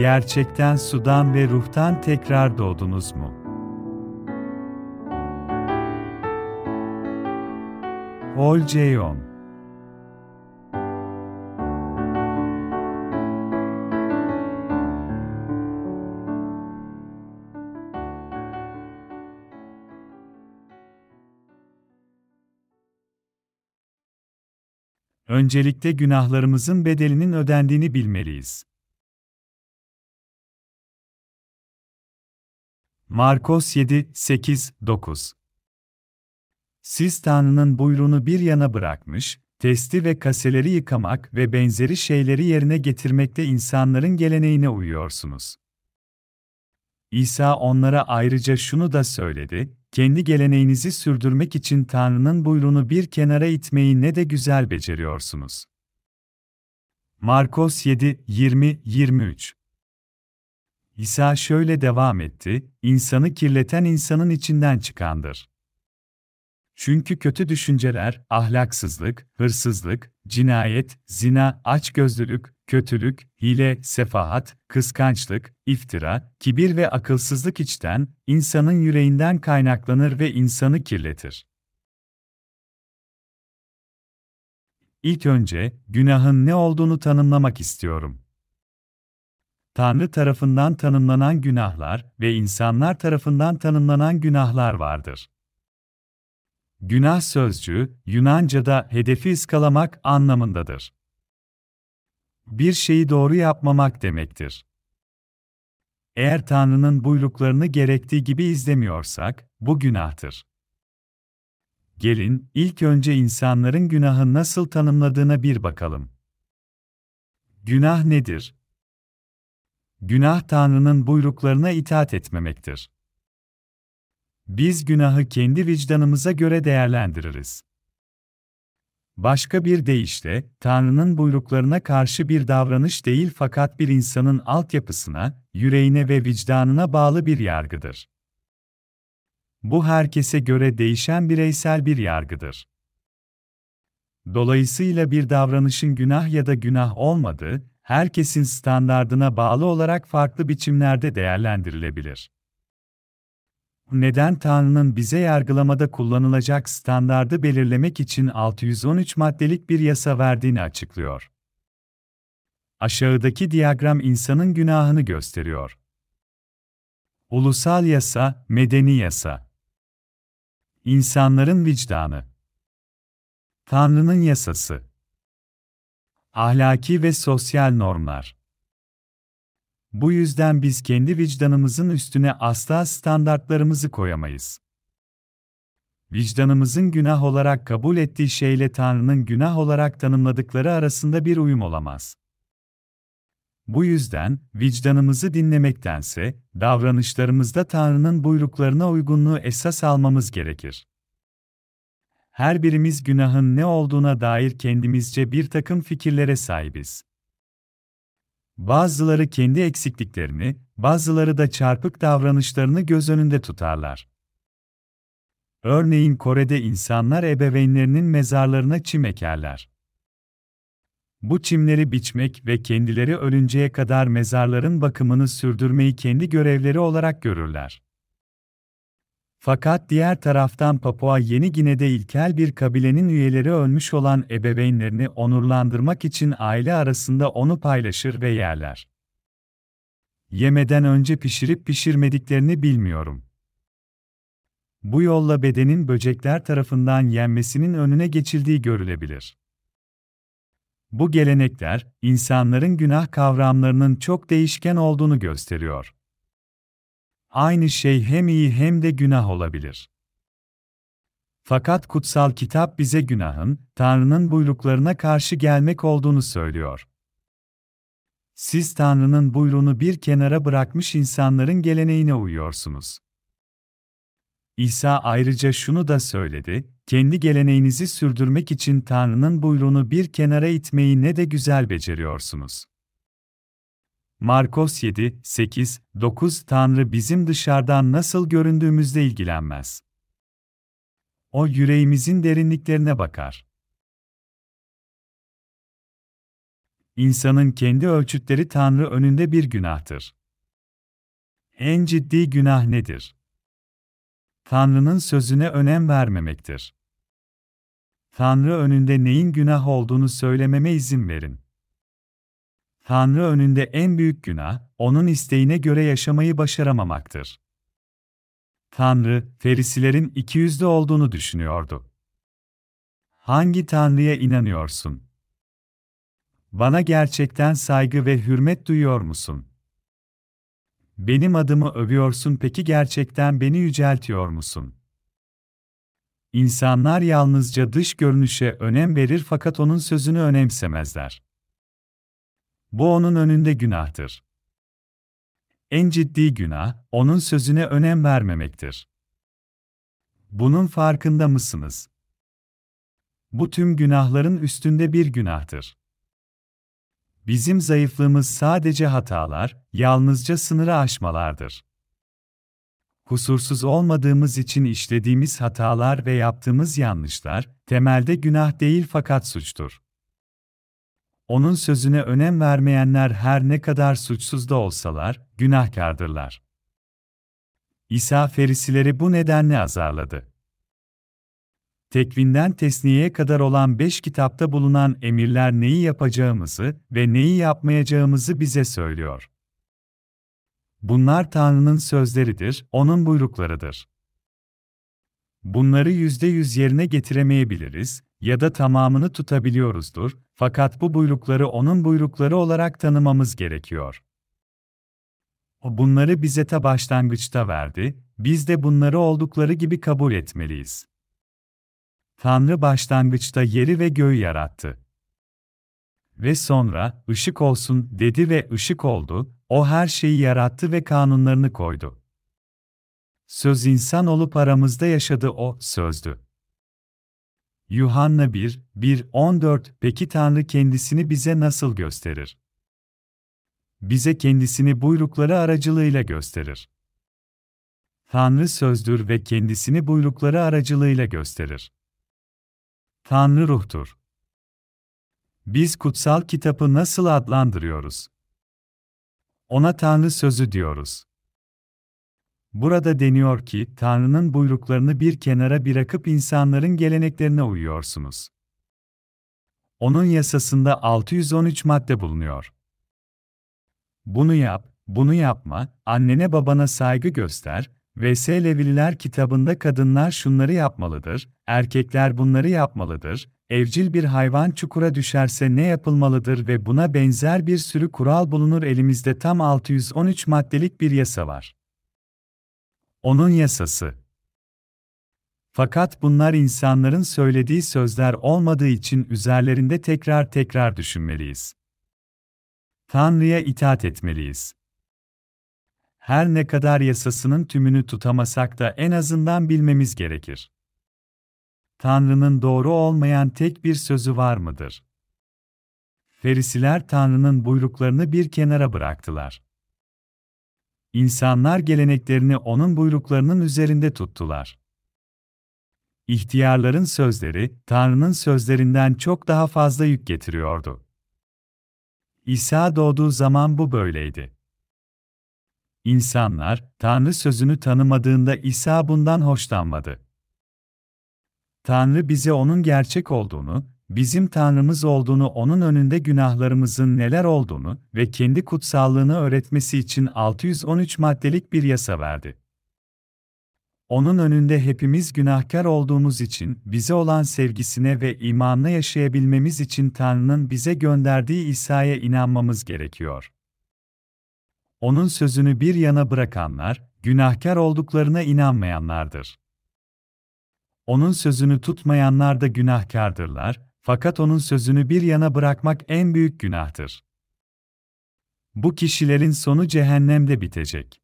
Gerçekten sudan ve ruhtan tekrar doğdunuz mu? Paul Ceyon Öncelikle günahlarımızın bedelinin ödendiğini bilmeliyiz. Markos 7, 8, 9 Siz Tanrı'nın buyruğunu bir yana bırakmış, testi ve kaseleri yıkamak ve benzeri şeyleri yerine getirmekte insanların geleneğine uyuyorsunuz. İsa onlara ayrıca şunu da söyledi, kendi geleneğinizi sürdürmek için Tanrı'nın buyruğunu bir kenara itmeyi ne de güzel beceriyorsunuz. Markos 7, 20, 23 İsa şöyle devam etti, insanı kirleten insanın içinden çıkandır. Çünkü kötü düşünceler, ahlaksızlık, hırsızlık, cinayet, zina, açgözlülük, kötülük, hile, sefahat, kıskançlık, iftira, kibir ve akılsızlık içten, insanın yüreğinden kaynaklanır ve insanı kirletir. İlk önce, günahın ne olduğunu tanımlamak istiyorum. Tanrı tarafından tanımlanan günahlar ve insanlar tarafından tanımlanan günahlar vardır. Günah sözcüğü, Yunanca'da hedefi ıskalamak anlamındadır. Bir şeyi doğru yapmamak demektir. Eğer Tanrı'nın buyruklarını gerektiği gibi izlemiyorsak, bu günahtır. Gelin, ilk önce insanların günahı nasıl tanımladığına bir bakalım. Günah nedir? Günah Tanrı'nın buyruklarına itaat etmemektir. Biz günahı kendi vicdanımıza göre değerlendiririz. Başka bir deyişle, Tanrı'nın buyruklarına karşı bir davranış değil fakat bir insanın altyapısına, yüreğine ve vicdanına bağlı bir yargıdır. Bu herkese göre değişen bireysel bir yargıdır. Dolayısıyla bir davranışın günah ya da günah olmadığı, herkesin standardına bağlı olarak farklı biçimlerde değerlendirilebilir neden Tanrı'nın bize yargılamada kullanılacak standardı belirlemek için 613 maddelik bir yasa verdiğini açıklıyor. Aşağıdaki diyagram insanın günahını gösteriyor. Ulusal yasa, medeni yasa. İnsanların vicdanı. Tanrı'nın yasası. Ahlaki ve sosyal normlar. Bu yüzden biz kendi vicdanımızın üstüne asla standartlarımızı koyamayız. Vicdanımızın günah olarak kabul ettiği şeyle Tanrı'nın günah olarak tanımladıkları arasında bir uyum olamaz. Bu yüzden, vicdanımızı dinlemektense, davranışlarımızda Tanrı'nın buyruklarına uygunluğu esas almamız gerekir. Her birimiz günahın ne olduğuna dair kendimizce bir takım fikirlere sahibiz. Bazıları kendi eksikliklerini, bazıları da çarpık davranışlarını göz önünde tutarlar. Örneğin Kore'de insanlar ebeveynlerinin mezarlarına çim ekerler. Bu çimleri biçmek ve kendileri ölünceye kadar mezarların bakımını sürdürmeyi kendi görevleri olarak görürler. Fakat diğer taraftan Papua Yeni Gine'de ilkel bir kabilenin üyeleri ölmüş olan ebeveynlerini onurlandırmak için aile arasında onu paylaşır ve yerler. Yemeden önce pişirip pişirmediklerini bilmiyorum. Bu yolla bedenin böcekler tarafından yenmesinin önüne geçildiği görülebilir. Bu gelenekler, insanların günah kavramlarının çok değişken olduğunu gösteriyor. Aynı şey hem iyi hem de günah olabilir. Fakat kutsal kitap bize günahın, Tanrı'nın buyruklarına karşı gelmek olduğunu söylüyor. Siz Tanrı'nın buyruğunu bir kenara bırakmış insanların geleneğine uyuyorsunuz. İsa ayrıca şunu da söyledi, kendi geleneğinizi sürdürmek için Tanrı'nın buyruğunu bir kenara itmeyi ne de güzel beceriyorsunuz. Markos 7, 8, 9 Tanrı bizim dışarıdan nasıl göründüğümüzle ilgilenmez. O yüreğimizin derinliklerine bakar. İnsanın kendi ölçütleri Tanrı önünde bir günahtır. En ciddi günah nedir? Tanrı'nın sözüne önem vermemektir. Tanrı önünde neyin günah olduğunu söylememe izin verin. Tanrı önünde en büyük günah, onun isteğine göre yaşamayı başaramamaktır. Tanrı, Ferisilerin ikiyüzlü olduğunu düşünüyordu. Hangi Tanrı'ya inanıyorsun? Bana gerçekten saygı ve hürmet duyuyor musun? Benim adımı övüyorsun peki gerçekten beni yüceltiyor musun? İnsanlar yalnızca dış görünüşe önem verir fakat onun sözünü önemsemezler. Bu onun önünde günahtır. En ciddi günah, onun sözüne önem vermemektir. Bunun farkında mısınız? Bu tüm günahların üstünde bir günahtır. Bizim zayıflığımız sadece hatalar, yalnızca sınırı aşmalardır. Kusursuz olmadığımız için işlediğimiz hatalar ve yaptığımız yanlışlar, temelde günah değil fakat suçtur. Onun sözüne önem vermeyenler her ne kadar suçsuz da olsalar, günahkardırlar. İsa Ferisileri bu nedenle azarladı. Tekvinden tesniyeye kadar olan beş kitapta bulunan emirler neyi yapacağımızı ve neyi yapmayacağımızı bize söylüyor. Bunlar Tanrı'nın sözleridir, O'nun buyruklarıdır. Bunları yüzde yüz yerine getiremeyebiliriz ya da tamamını tutabiliyoruzdur, fakat bu buyrukları O'nun buyrukları olarak tanımamız gerekiyor. O bunları bize ta başlangıçta verdi, biz de bunları oldukları gibi kabul etmeliyiz. Tanrı başlangıçta yeri ve göğü yarattı. Ve sonra, ışık olsun dedi ve ışık oldu, o her şeyi yarattı ve kanunlarını koydu. Söz insan olup aramızda yaşadı o, sözdü. Yuhanna 1, 1, 14 Peki Tanrı kendisini bize nasıl gösterir? Bize kendisini buyrukları aracılığıyla gösterir. Tanrı sözdür ve kendisini buyrukları aracılığıyla gösterir. Tanrı ruhtur. Biz kutsal kitabı nasıl adlandırıyoruz? Ona Tanrı sözü diyoruz. Burada deniyor ki, Tanrı'nın buyruklarını bir kenara bırakıp insanların geleneklerine uyuyorsunuz. Onun yasasında 613 madde bulunuyor. Bunu yap, bunu yapma, annene babana saygı göster, VS Levililer kitabında kadınlar şunları yapmalıdır, erkekler bunları yapmalıdır, evcil bir hayvan çukura düşerse ne yapılmalıdır ve buna benzer bir sürü kural bulunur elimizde tam 613 maddelik bir yasa var. Onun yasası. Fakat bunlar insanların söylediği sözler olmadığı için üzerlerinde tekrar tekrar düşünmeliyiz. Tanrı'ya itaat etmeliyiz. Her ne kadar yasasının tümünü tutamasak da en azından bilmemiz gerekir. Tanrı'nın doğru olmayan tek bir sözü var mıdır? Ferisiler Tanrı'nın buyruklarını bir kenara bıraktılar. İnsanlar geleneklerini onun buyruklarının üzerinde tuttular. İhtiyarların sözleri, Tanrı'nın sözlerinden çok daha fazla yük getiriyordu. İsa doğduğu zaman bu böyleydi. İnsanlar, Tanrı sözünü tanımadığında İsa bundan hoşlanmadı. Tanrı bize onun gerçek olduğunu, bizim Tanrımız olduğunu, onun önünde günahlarımızın neler olduğunu ve kendi kutsallığını öğretmesi için 613 maddelik bir yasa verdi. Onun önünde hepimiz günahkar olduğumuz için bize olan sevgisine ve imanla yaşayabilmemiz için Tanrı'nın bize gönderdiği İsa'ya inanmamız gerekiyor. Onun sözünü bir yana bırakanlar, günahkar olduklarına inanmayanlardır. Onun sözünü tutmayanlar da günahkardırlar, fakat onun sözünü bir yana bırakmak en büyük günahtır. Bu kişilerin sonu cehennemde bitecek.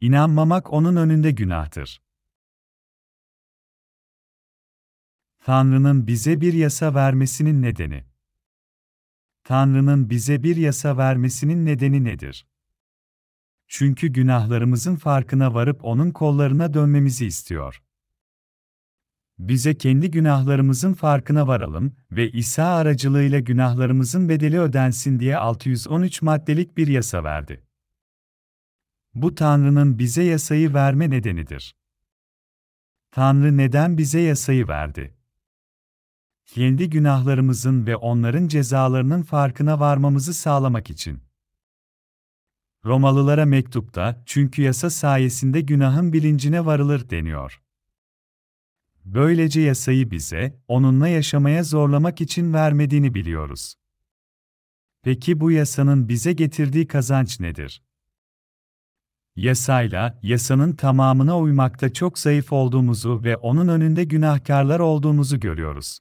İnanmamak onun önünde günahtır. Tanrı'nın bize bir yasa vermesinin nedeni Tanrı'nın bize bir yasa vermesinin nedeni nedir? Çünkü günahlarımızın farkına varıp onun kollarına dönmemizi istiyor. Bize kendi günahlarımızın farkına varalım ve İsa aracılığıyla günahlarımızın bedeli ödensin diye 613 maddelik bir yasa verdi. Bu Tanrı'nın bize yasayı verme nedenidir. Tanrı neden bize yasayı verdi? Kendi günahlarımızın ve onların cezalarının farkına varmamızı sağlamak için. Romalılara mektupta, çünkü yasa sayesinde günahın bilincine varılır deniyor. Böylece yasayı bize, onunla yaşamaya zorlamak için vermediğini biliyoruz. Peki bu yasanın bize getirdiği kazanç nedir? Yasayla, yasanın tamamına uymakta çok zayıf olduğumuzu ve onun önünde günahkarlar olduğumuzu görüyoruz.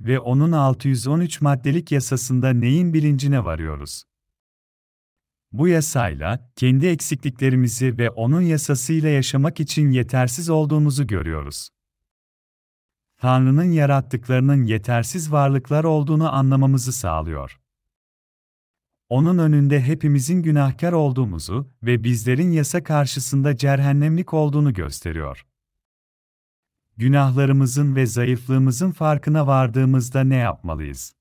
Ve onun 613 maddelik yasasında neyin bilincine varıyoruz? Bu yasayla, kendi eksikliklerimizi ve onun yasasıyla yaşamak için yetersiz olduğumuzu görüyoruz. Tanrı'nın yarattıklarının yetersiz varlıklar olduğunu anlamamızı sağlıyor. Onun önünde hepimizin günahkar olduğumuzu ve bizlerin yasa karşısında cehennemlik olduğunu gösteriyor. Günahlarımızın ve zayıflığımızın farkına vardığımızda ne yapmalıyız?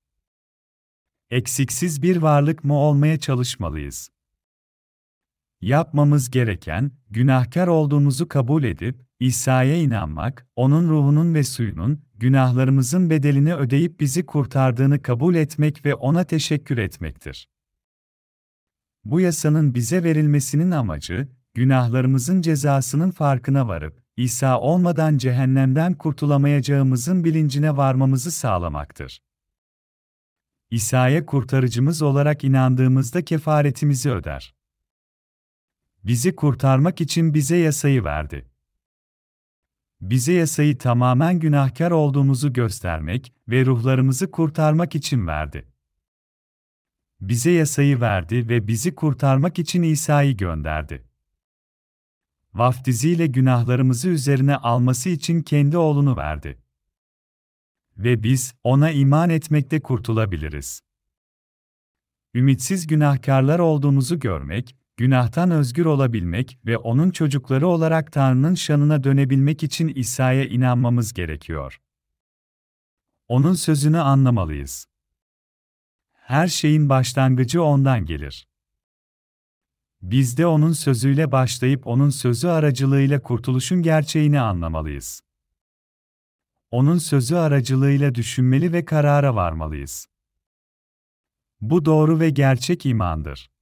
Eksiksiz bir varlık mı olmaya çalışmalıyız? Yapmamız gereken, günahkar olduğumuzu kabul edip, İsa'ya inanmak, onun ruhunun ve suyunun, günahlarımızın bedelini ödeyip bizi kurtardığını kabul etmek ve ona teşekkür etmektir. Bu yasanın bize verilmesinin amacı, günahlarımızın cezasının farkına varıp, İsa olmadan cehennemden kurtulamayacağımızın bilincine varmamızı sağlamaktır. İsa'ya kurtarıcımız olarak inandığımızda kefaretimizi öder. Bizi kurtarmak için bize yasayı verdi. Bize yasayı tamamen günahkar olduğumuzu göstermek ve ruhlarımızı kurtarmak için verdi. Bize yasayı verdi ve bizi kurtarmak için İsa'yı gönderdi. Vaftiziyle günahlarımızı üzerine alması için kendi oğlunu verdi. Ve biz ona iman etmekte kurtulabiliriz. Ümitsiz günahkarlar olduğumuzu görmek, günahtan özgür olabilmek ve onun çocukları olarak Tanrı'nın şanına dönebilmek için İsa'ya inanmamız gerekiyor. Onun sözünü anlamalıyız. Her şeyin başlangıcı ondan gelir. Biz de onun sözüyle başlayıp onun sözü aracılığıyla kurtuluşun gerçeğini anlamalıyız. Onun sözü aracılığıyla düşünmeli ve karara varmalıyız. Bu doğru ve gerçek imandır.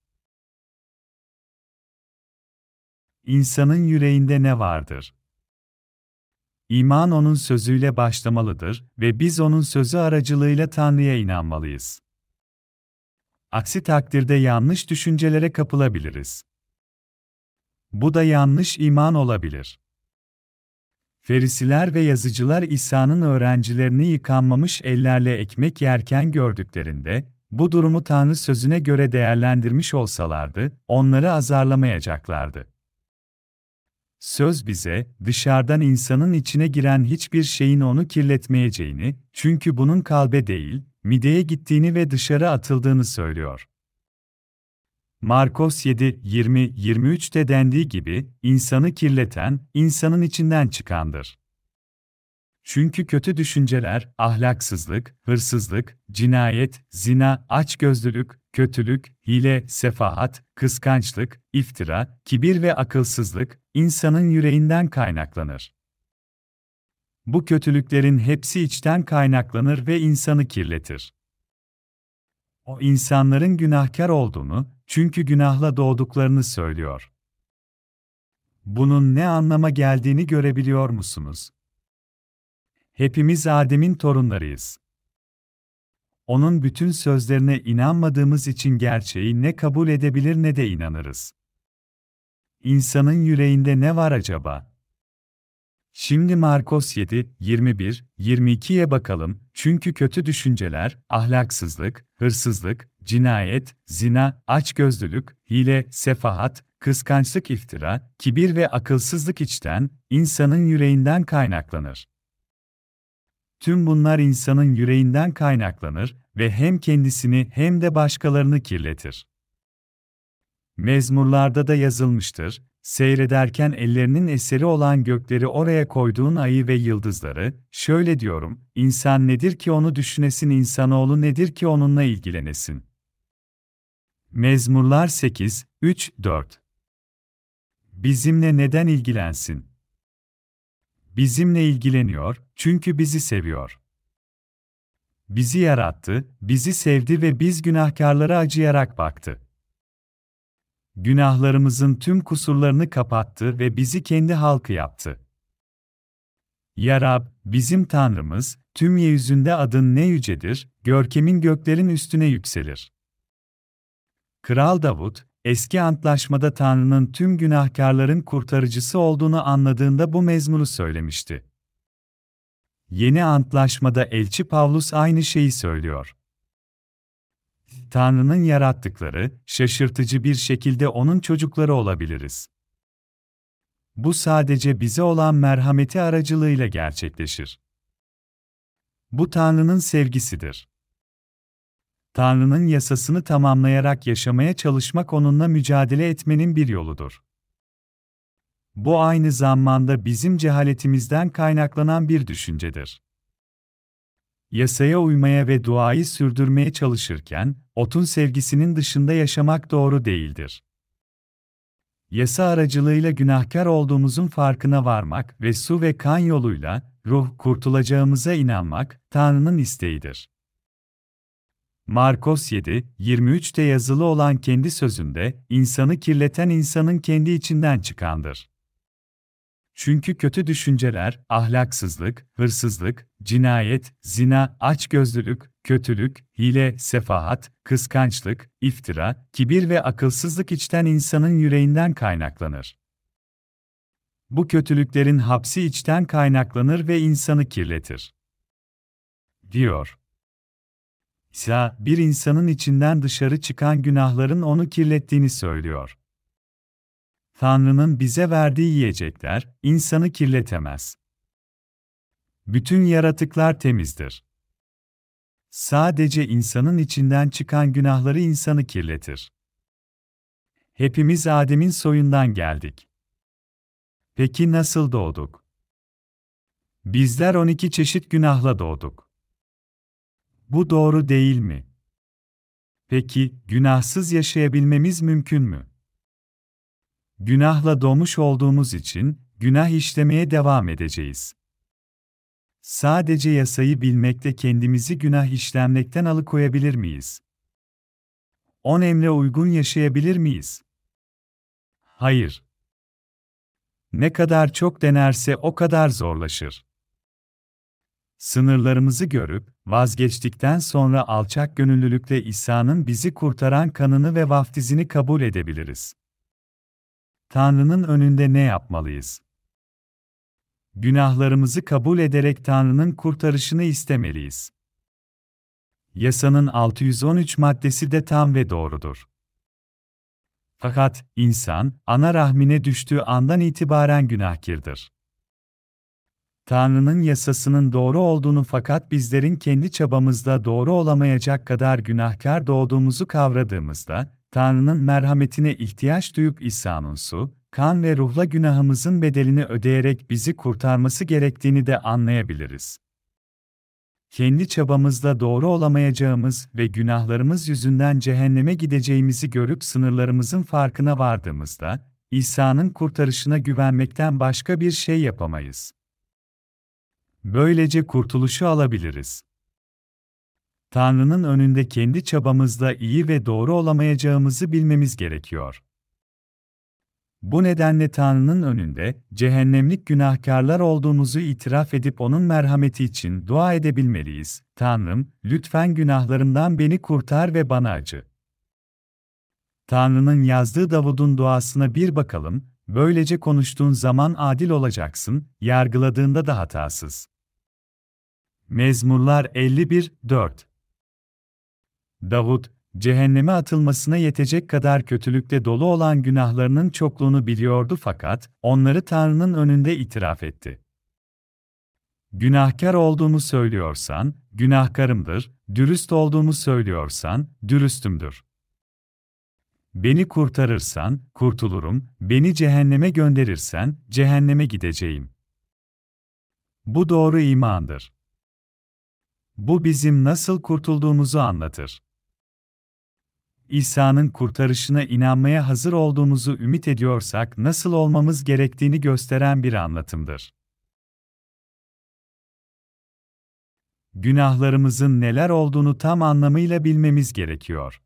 İnsanın yüreğinde ne vardır? İman onun sözüyle başlamalıdır ve biz onun sözü aracılığıyla Tanrı'ya inanmalıyız. Aksi takdirde yanlış düşüncelere kapılabiliriz. Bu da yanlış iman olabilir. Ferisiler ve yazıcılar İsa'nın öğrencilerini yıkanmamış ellerle ekmek yerken gördüklerinde, bu durumu Tanrı sözüne göre değerlendirmiş olsalardı, onları azarlamayacaklardı. Söz bize, dışarıdan insanın içine giren hiçbir şeyin onu kirletmeyeceğini, çünkü bunun kalbe değil, mideye gittiğini ve dışarı atıldığını söylüyor. Markos 7, 20-23'te dendiği gibi, insanı kirleten, insanın içinden çıkandır. Çünkü kötü düşünceler, ahlaksızlık, hırsızlık, cinayet, zina, açgözlülük, kötülük, hile, sefahat, kıskançlık, iftira, kibir ve akılsızlık, insanın yüreğinden kaynaklanır. Bu kötülüklerin hepsi içten kaynaklanır ve insanı kirletir. O insanların günahkar olduğunu, çünkü günahla doğduklarını söylüyor. Bunun ne anlama geldiğini görebiliyor musunuz? Hepimiz Adem'in torunlarıyız. Onun bütün sözlerine inanmadığımız için gerçeği ne kabul edebilir ne de inanırız. İnsanın yüreğinde ne var acaba? Şimdi Markos 7, 21, 22'ye bakalım, çünkü kötü düşünceler, ahlaksızlık, hırsızlık, cinayet, zina, açgözlülük, hile, sefahat, kıskançlık iftira, kibir ve akılsızlık içten, insanın yüreğinden kaynaklanır. Tüm bunlar insanın yüreğinden kaynaklanır ve hem kendisini hem de başkalarını kirletir. Mezmurlarda da yazılmıştır, seyrederken ellerinin eseri olan gökleri oraya koyduğun ayı ve yıldızları, şöyle diyorum, insan nedir ki onu düşünesin, insanoğlu nedir ki onunla ilgilenesin. Mezmurlar 8, 3, 4 Bizimle neden ilgilensin? Bizimle ilgileniyor, çünkü bizi seviyor. Bizi yarattı, bizi sevdi ve biz günahkarlara acıyarak baktı. Günahlarımızın tüm kusurlarını kapattı ve bizi kendi halkı yaptı. Ya Rab, bizim Tanrımız, tüm yeryüzünde adın ne yücedir, görkemin göklerin üstüne yükselir. Kral Davut, eski antlaşmada Tanrı'nın tüm günahkarların kurtarıcısı olduğunu anladığında bu mezmuru söylemişti. Yeni antlaşmada elçi Pavlus aynı şeyi söylüyor. Tanrı'nın yarattıkları, şaşırtıcı bir şekilde onun çocukları olabiliriz. Bu sadece bize olan merhameti aracılığıyla gerçekleşir. Bu Tanrı'nın sevgisidir. Tanrı'nın yasasını tamamlayarak yaşamaya çalışmak onunla mücadele etmenin bir yoludur. Bu aynı zamanda bizim cehaletimizden kaynaklanan bir düşüncedir. Yasaya uymaya ve duayı sürdürmeye çalışırken, otun sevgisinin dışında yaşamak doğru değildir. Yasa aracılığıyla günahkar olduğumuzun farkına varmak ve su ve kan yoluyla, ruh kurtulacağımıza inanmak, Tanrı'nın isteğidir. Markos 7, 23'te yazılı olan kendi sözünde, insanı kirleten insanın kendi içinden çıkandır. Çünkü kötü düşünceler, ahlaksızlık, hırsızlık, cinayet, zina, açgözlülük, kötülük, hile, sefahat, kıskançlık, iftira, kibir ve akılsızlık içten insanın yüreğinden kaynaklanır. Bu kötülüklerin hapsi içten kaynaklanır ve insanı kirletir. Diyor. İsa, bir insanın içinden dışarı çıkan günahların onu kirlettiğini söylüyor. Tanrı'nın bize verdiği yiyecekler, insanı kirletemez. Bütün yaratıklar temizdir. Sadece insanın içinden çıkan günahları insanı kirletir. Hepimiz Adem'in soyundan geldik. Peki nasıl doğduk? Bizler 12 çeşit günahla doğduk. Bu doğru değil mi? Peki, günahsız yaşayabilmemiz mümkün mü? Günahla doğmuş olduğumuz için, günah işlemeye devam edeceğiz. Sadece yasayı bilmekle kendimizi günah işlemekten alıkoyabilir miyiz? On emre uygun yaşayabilir miyiz? Hayır. Ne kadar çok denerse o kadar zorlaşır. Sınırlarımızı görüp, vazgeçtikten sonra alçak gönüllülükle İsa'nın bizi kurtaran kanını ve vaftizini kabul edebiliriz. Tanrı'nın önünde ne yapmalıyız? Günahlarımızı kabul ederek Tanrı'nın kurtarışını istemeliyiz. Yasanın 613 maddesi de tam ve doğrudur. Fakat insan ana rahmine düştüğü andan itibaren günahkirdir. Tanrı'nın yasasının doğru olduğunu fakat bizlerin kendi çabamızda doğru olamayacak kadar günahkar doğduğumuzu kavradığımızda, Tanrı'nın merhametine ihtiyaç duyup İsa'nın su, kan ve ruhla günahımızın bedelini ödeyerek bizi kurtarması gerektiğini de anlayabiliriz. Kendi çabamızda doğru olamayacağımız ve günahlarımız yüzünden cehenneme gideceğimizi görüp sınırlarımızın farkına vardığımızda, İsa'nın kurtarışına güvenmekten başka bir şey yapamayız. Böylece kurtuluşu alabiliriz. Tanrı'nın önünde kendi çabamızla iyi ve doğru olamayacağımızı bilmemiz gerekiyor. Bu nedenle Tanrı'nın önünde cehennemlik günahkarlar olduğumuzu itiraf edip onun merhameti için dua edebilmeliyiz. Tanrım, lütfen günahlarımdan beni kurtar ve bana acı. Tanrı'nın yazdığı Davud'un duasına bir bakalım, böylece konuştuğun zaman adil olacaksın, yargıladığında da hatasız. Mezmurlar 51, 4 Davud, cehenneme atılmasına yetecek kadar kötülükle dolu olan günahlarının çokluğunu biliyordu fakat onları Tanrı'nın önünde itiraf etti. Günahkar olduğumu söylüyorsan, günahkarımdır, dürüst olduğumu söylüyorsan, dürüstümdür. Beni kurtarırsan, kurtulurum, beni cehenneme gönderirsen, cehenneme gideceğim. Bu doğru imandır. Bu bizim nasıl kurtulduğumuzu anlatır. İsa'nın kurtarışına inanmaya hazır olduğumuzu ümit ediyorsak nasıl olmamız gerektiğini gösteren bir anlatımdır. Günahlarımızın neler olduğunu tam anlamıyla bilmemiz gerekiyor.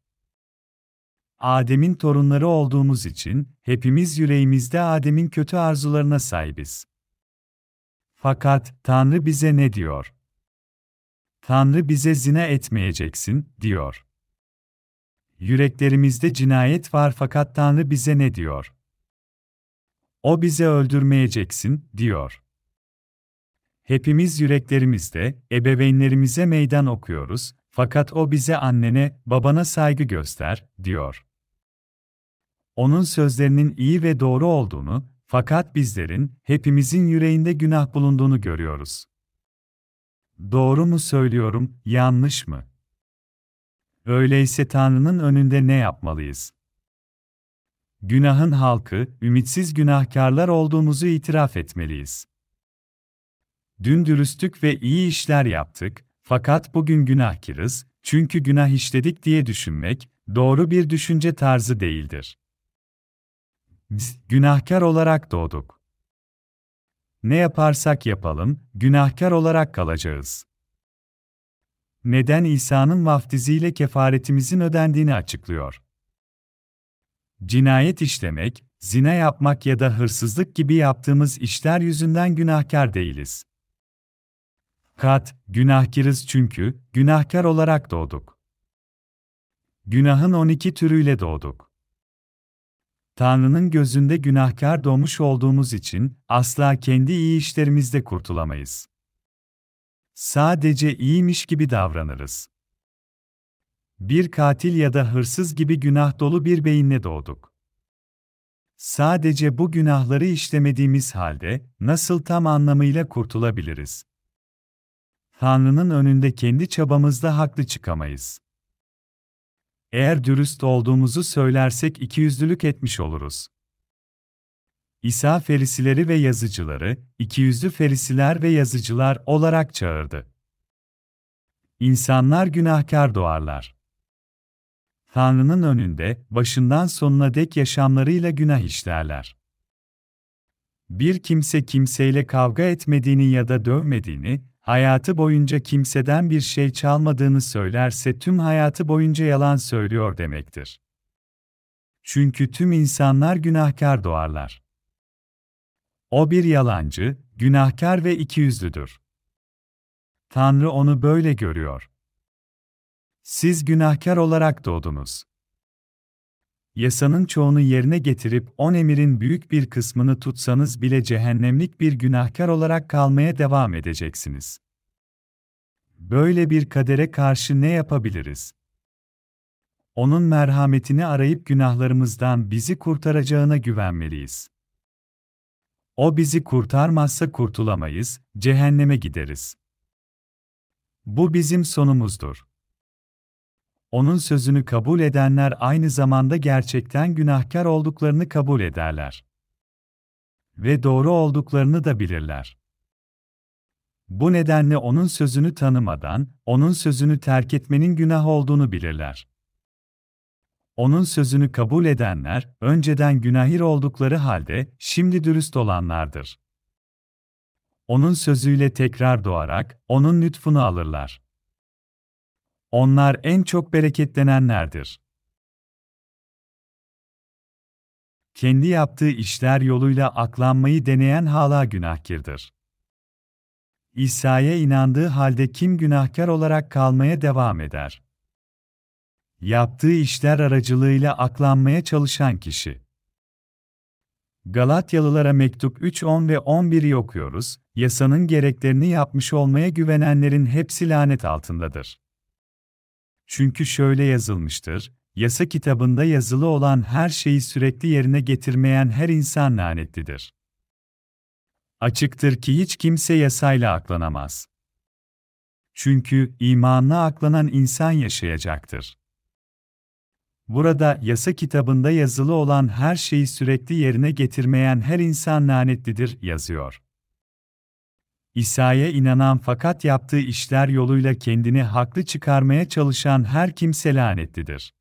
Adem'in torunları olduğumuz için hepimiz yüreğimizde Adem'in kötü arzularına sahibiz. Fakat Tanrı bize ne diyor? Tanrı bize zina etmeyeceksin, diyor. Yüreklerimizde cinayet var fakat Tanrı bize ne diyor? O bize öldürmeyeceksin, diyor. Hepimiz yüreklerimizde, ebeveynlerimize meydan okuyoruz, fakat o bize annene, babana saygı göster, diyor. Onun sözlerinin iyi ve doğru olduğunu, fakat bizlerin, hepimizin yüreğinde günah bulunduğunu görüyoruz. Doğru mu söylüyorum, yanlış mı? Öyleyse Tanrı'nın önünde ne yapmalıyız? Günahın halkı, ümitsiz günahkarlar olduğumuzu itiraf etmeliyiz. Dün dürüstlük ve iyi işler yaptık, fakat bugün günahkirız, çünkü günah işledik diye düşünmek, doğru bir düşünce tarzı değildir. Biz, günahkar olarak doğduk. Ne yaparsak yapalım, günahkar olarak kalacağız. Neden İsa'nın vaftiziyle kefaretimizin ödendiğini açıklıyor. Cinayet işlemek, zina yapmak ya da hırsızlık gibi yaptığımız işler yüzünden günahkar değiliz. Kat, günahkirız çünkü, günahkar olarak doğduk. Günahın 12 türüyle doğduk. Tanrı'nın gözünde günahkar doğmuş olduğumuz için, asla kendi iyi işlerimizde kurtulamayız. Sadece iyiymiş gibi davranırız. Bir katil ya da hırsız gibi günah dolu bir beyinle doğduk. Sadece bu günahları işlemediğimiz halde, nasıl tam anlamıyla kurtulabiliriz? Tanrı'nın önünde kendi çabamızda haklı çıkamayız. Eğer dürüst olduğumuzu söylersek ikiyüzlülük etmiş oluruz. İsa ferisileri ve yazıcıları, ikiyüzlü ferisiler ve yazıcılar olarak çağırdı. İnsanlar günahkar doğarlar. Tanrı'nın önünde, başından sonuna dek yaşamlarıyla günah işlerler. Bir kimse kimseyle kavga etmediğini ya da dövmediğini, hayatı boyunca kimseden bir şey çalmadığını söylerse tüm hayatı boyunca yalan söylüyor demektir. Çünkü tüm insanlar günahkar doğarlar. O bir yalancı, günahkar ve ikiyüzlüdür. Tanrı onu böyle görüyor. Siz günahkar olarak doğdunuz. Yasanın çoğunu yerine getirip on emirin büyük bir kısmını tutsanız bile cehennemlik bir günahkar olarak kalmaya devam edeceksiniz. Böyle bir kadere karşı ne yapabiliriz? Onun merhametini arayıp günahlarımızdan bizi kurtaracağına güvenmeliyiz. O bizi kurtarmazsa kurtulamayız, cehenneme gideriz. Bu bizim sonumuzdur. Onun sözünü kabul edenler aynı zamanda gerçekten günahkar olduklarını kabul ederler. Ve doğru olduklarını da bilirler. Bu nedenle onun sözünü tanımadan, onun sözünü terk etmenin günah olduğunu bilirler. Onun sözünü kabul edenler, önceden günahir oldukları halde, şimdi dürüst olanlardır. Onun sözüyle tekrar doğarak, onun lütfunu alırlar. Onlar en çok bereketlenenlerdir. Kendi yaptığı işler yoluyla aklanmayı deneyen hala günahkirdir. İsa'ya inandığı halde kim günahkar olarak kalmaya devam eder? Yaptığı işler aracılığıyla aklanmaya çalışan kişi. Galatyalılara mektup 3, 10 ve 11'i okuyoruz, yasanın gereklerini yapmış olmaya güvenenlerin hepsi lanet altındadır. Çünkü şöyle yazılmıştır, yasa kitabında yazılı olan her şeyi sürekli yerine getirmeyen her insan lanetlidir. Açıktır ki hiç kimse yasayla aklanamaz. Çünkü imanla aklanan insan yaşayacaktır. Burada yasa kitabında yazılı olan her şeyi sürekli yerine getirmeyen her insan lanetlidir yazıyor. İsa'ya inanan fakat yaptığı işler yoluyla kendini haklı çıkarmaya çalışan her kimse lanetlidir.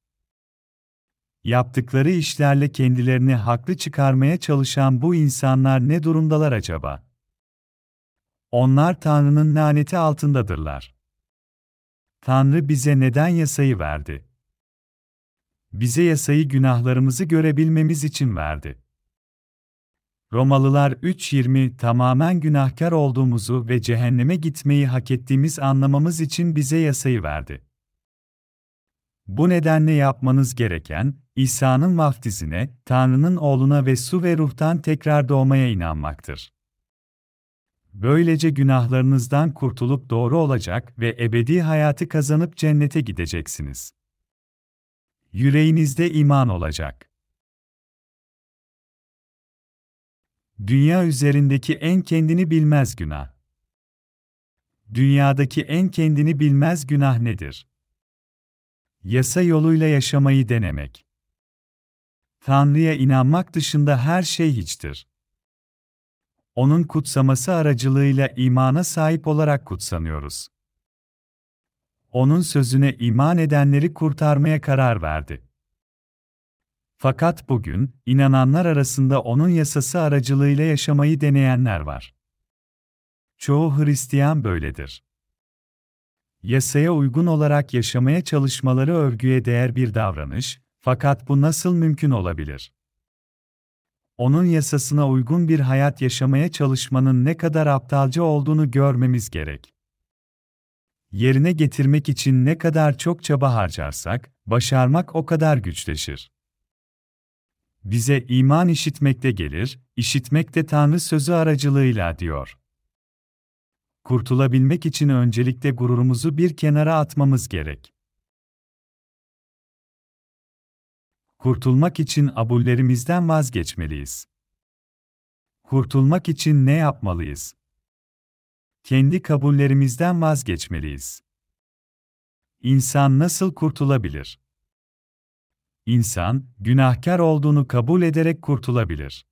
Yaptıkları işlerle kendilerini haklı çıkarmaya çalışan bu insanlar ne durumdalar acaba? Onlar Tanrı'nın laneti altındadırlar. Tanrı bize neden yasayı verdi? Bize yasayı günahlarımızı görebilmemiz için verdi. Romalılar 3.20 tamamen günahkar olduğumuzu ve cehenneme gitmeyi hak ettiğimiz anlamamız için bize yasayı verdi. Bu nedenle yapmanız gereken, İsa'nın vaftizine, Tanrı'nın oğluna ve su ve ruhtan tekrar doğmaya inanmaktır. Böylece günahlarınızdan kurtulup doğru olacak ve ebedi hayatı kazanıp cennete gideceksiniz. Yüreğinizde iman olacak. Dünya üzerindeki en kendini bilmez günah. Dünyadaki en kendini bilmez günah nedir? Yasa yoluyla yaşamayı denemek. Tanrı'ya inanmak dışında her şey hiçtir. Onun kutsaması aracılığıyla imana sahip olarak kutsanıyoruz. Onun sözüne iman edenleri kurtarmaya karar verdi. Fakat bugün, inananlar arasında onun yasası aracılığıyla yaşamayı deneyenler var. Çoğu Hristiyan böyledir. Yasaya uygun olarak yaşamaya çalışmaları övgüye değer bir davranış, fakat bu nasıl mümkün olabilir? Onun yasasına uygun bir hayat yaşamaya çalışmanın ne kadar aptalca olduğunu görmemiz gerek. Yerine getirmek için ne kadar çok çaba harcarsak, başarmak o kadar güçleşir. Bize iman işitmekte gelir, işitmek de Tanrı sözü aracılığıyla diyor. Kurtulabilmek için öncelikle gururumuzu bir kenara atmamız gerek. Kurtulmak için abullerimizden vazgeçmeliyiz. Kurtulmak için ne yapmalıyız? Kendi kabullerimizden vazgeçmeliyiz. İnsan nasıl kurtulabilir? İnsan, günahkar olduğunu kabul ederek kurtulabilir.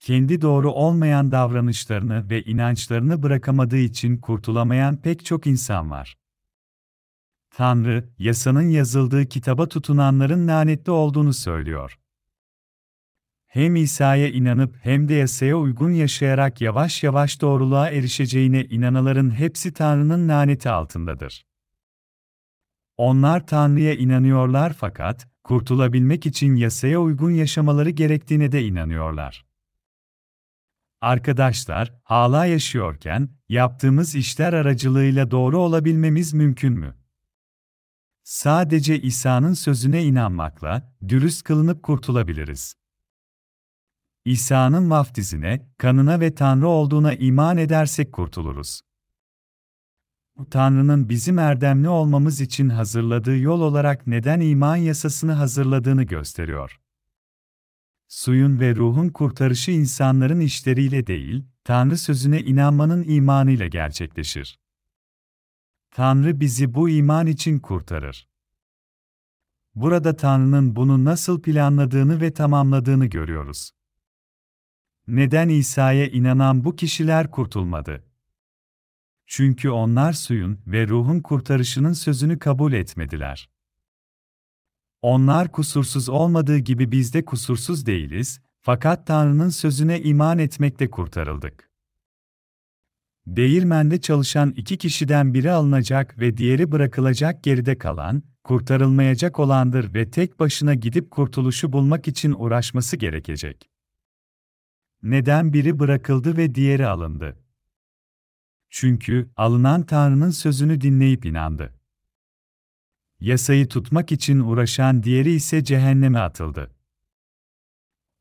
Kendi doğru olmayan davranışlarını ve inançlarını bırakamadığı için kurtulamayan pek çok insan var. Tanrı, yasanın yazıldığı kitaba tutunanların lanetli olduğunu söylüyor. Hem İsa'ya inanıp hem de yasaya uygun yaşayarak yavaş yavaş doğruluğa erişeceğine inananların hepsi Tanrı'nın laneti altındadır. Onlar Tanrı'ya inanıyorlar fakat, kurtulabilmek için yasaya uygun yaşamaları gerektiğine de inanıyorlar. Arkadaşlar, hala yaşıyorken, yaptığımız işler aracılığıyla doğru olabilmemiz mümkün mü? Sadece İsa'nın sözüne inanmakla, dürüst kılınıp kurtulabiliriz. İsa'nın vaftizine, kanına ve Tanrı olduğuna iman edersek kurtuluruz. Tanrı'nın bizim erdemli olmamız için hazırladığı yol olarak neden iman yasasını hazırladığını gösteriyor. Suyun ve ruhun kurtarışı insanların işleriyle değil, Tanrı sözüne inanmanın imanıyla gerçekleşir. Tanrı bizi bu iman için kurtarır. Burada Tanrı'nın bunu nasıl planladığını ve tamamladığını görüyoruz. Neden İsa'ya inanan bu kişiler kurtulmadı? Çünkü onlar suyun ve ruhun kurtarışının sözünü kabul etmediler. Onlar kusursuz olmadığı gibi biz de kusursuz değiliz, fakat Tanrı'nın sözüne iman etmekte kurtarıldık. Değirmende çalışan iki kişiden biri alınacak ve diğeri bırakılacak geride kalan, kurtarılmayacak olandır ve tek başına gidip kurtuluşu bulmak için uğraşması gerekecek. Neden biri bırakıldı ve diğeri alındı? Çünkü alınan Tanrı'nın sözünü dinleyip inandı. Yasayı tutmak için uğraşan diğeri ise cehenneme atıldı.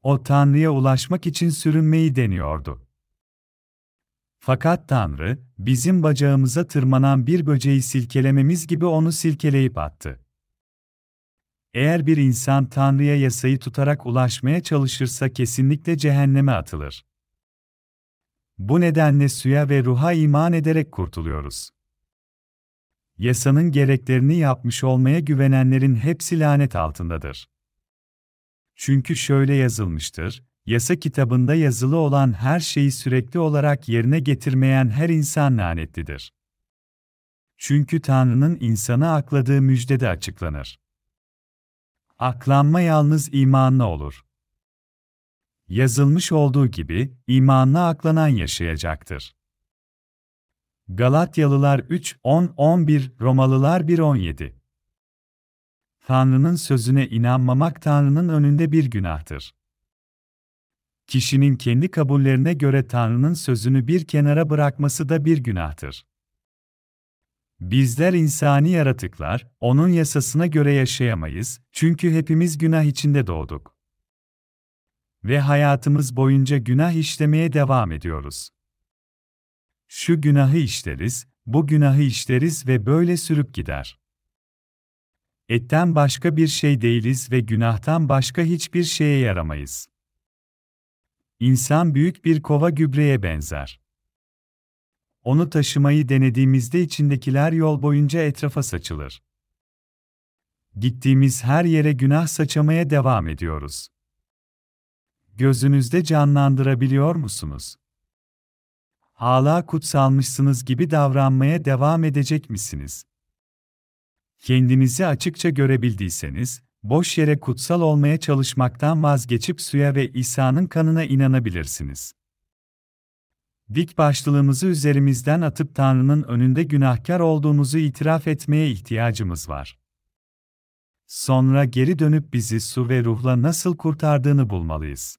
O Tanrı'ya ulaşmak için sürünmeyi deniyordu. Fakat Tanrı, bizim bacağımıza tırmanan bir böceği silkelememiz gibi onu silkeleyip attı. Eğer bir insan Tanrı'ya yasayı tutarak ulaşmaya çalışırsa kesinlikle cehenneme atılır. Bu nedenle suya ve ruha iman ederek kurtuluyoruz. Yasanın gereklerini yapmış olmaya güvenenlerin hepsi lanet altındadır. Çünkü şöyle yazılmıştır, yasa kitabında yazılı olan her şeyi sürekli olarak yerine getirmeyen her insan lanetlidir. Çünkü Tanrı'nın insanı akladığı müjdede açıklanır. Aklanma yalnız imanla olur. Yazılmış olduğu gibi, imanla aklanan yaşayacaktır. Galatyalılar 3, 10, 11, Romalılar 1, 17 Tanrı'nın sözüne inanmamak Tanrı'nın önünde bir günahtır. Kişinin kendi kabullerine göre Tanrı'nın sözünü bir kenara bırakması da bir günahtır. Bizler insani yaratıklar, onun yasasına göre yaşayamayız, çünkü hepimiz günah içinde doğduk. Ve hayatımız boyunca günah işlemeye devam ediyoruz. Şu günahı işleriz, bu günahı işleriz ve böyle sürüp gider. Etten başka bir şey değiliz ve günahtan başka hiçbir şeye yaramayız. İnsan büyük bir kova gübreye benzer. Onu taşımayı denediğimizde içindekiler yol boyunca etrafa saçılır. Gittiğimiz her yere günah saçamaya devam ediyoruz. Gözünüzde canlandırabiliyor musunuz? Hala kutsalmışsınız gibi davranmaya devam edecek misiniz? Kendinizi açıkça görebildiyseniz, boş yere kutsal olmaya çalışmaktan vazgeçip suya ve İsa'nın kanına inanabilirsiniz. Dik başlılığımızı üzerimizden atıp Tanrı'nın önünde günahkar olduğumuzu itiraf etmeye ihtiyacımız var. Sonra geri dönüp bizi su ve ruhla nasıl kurtardığını bulmalıyız.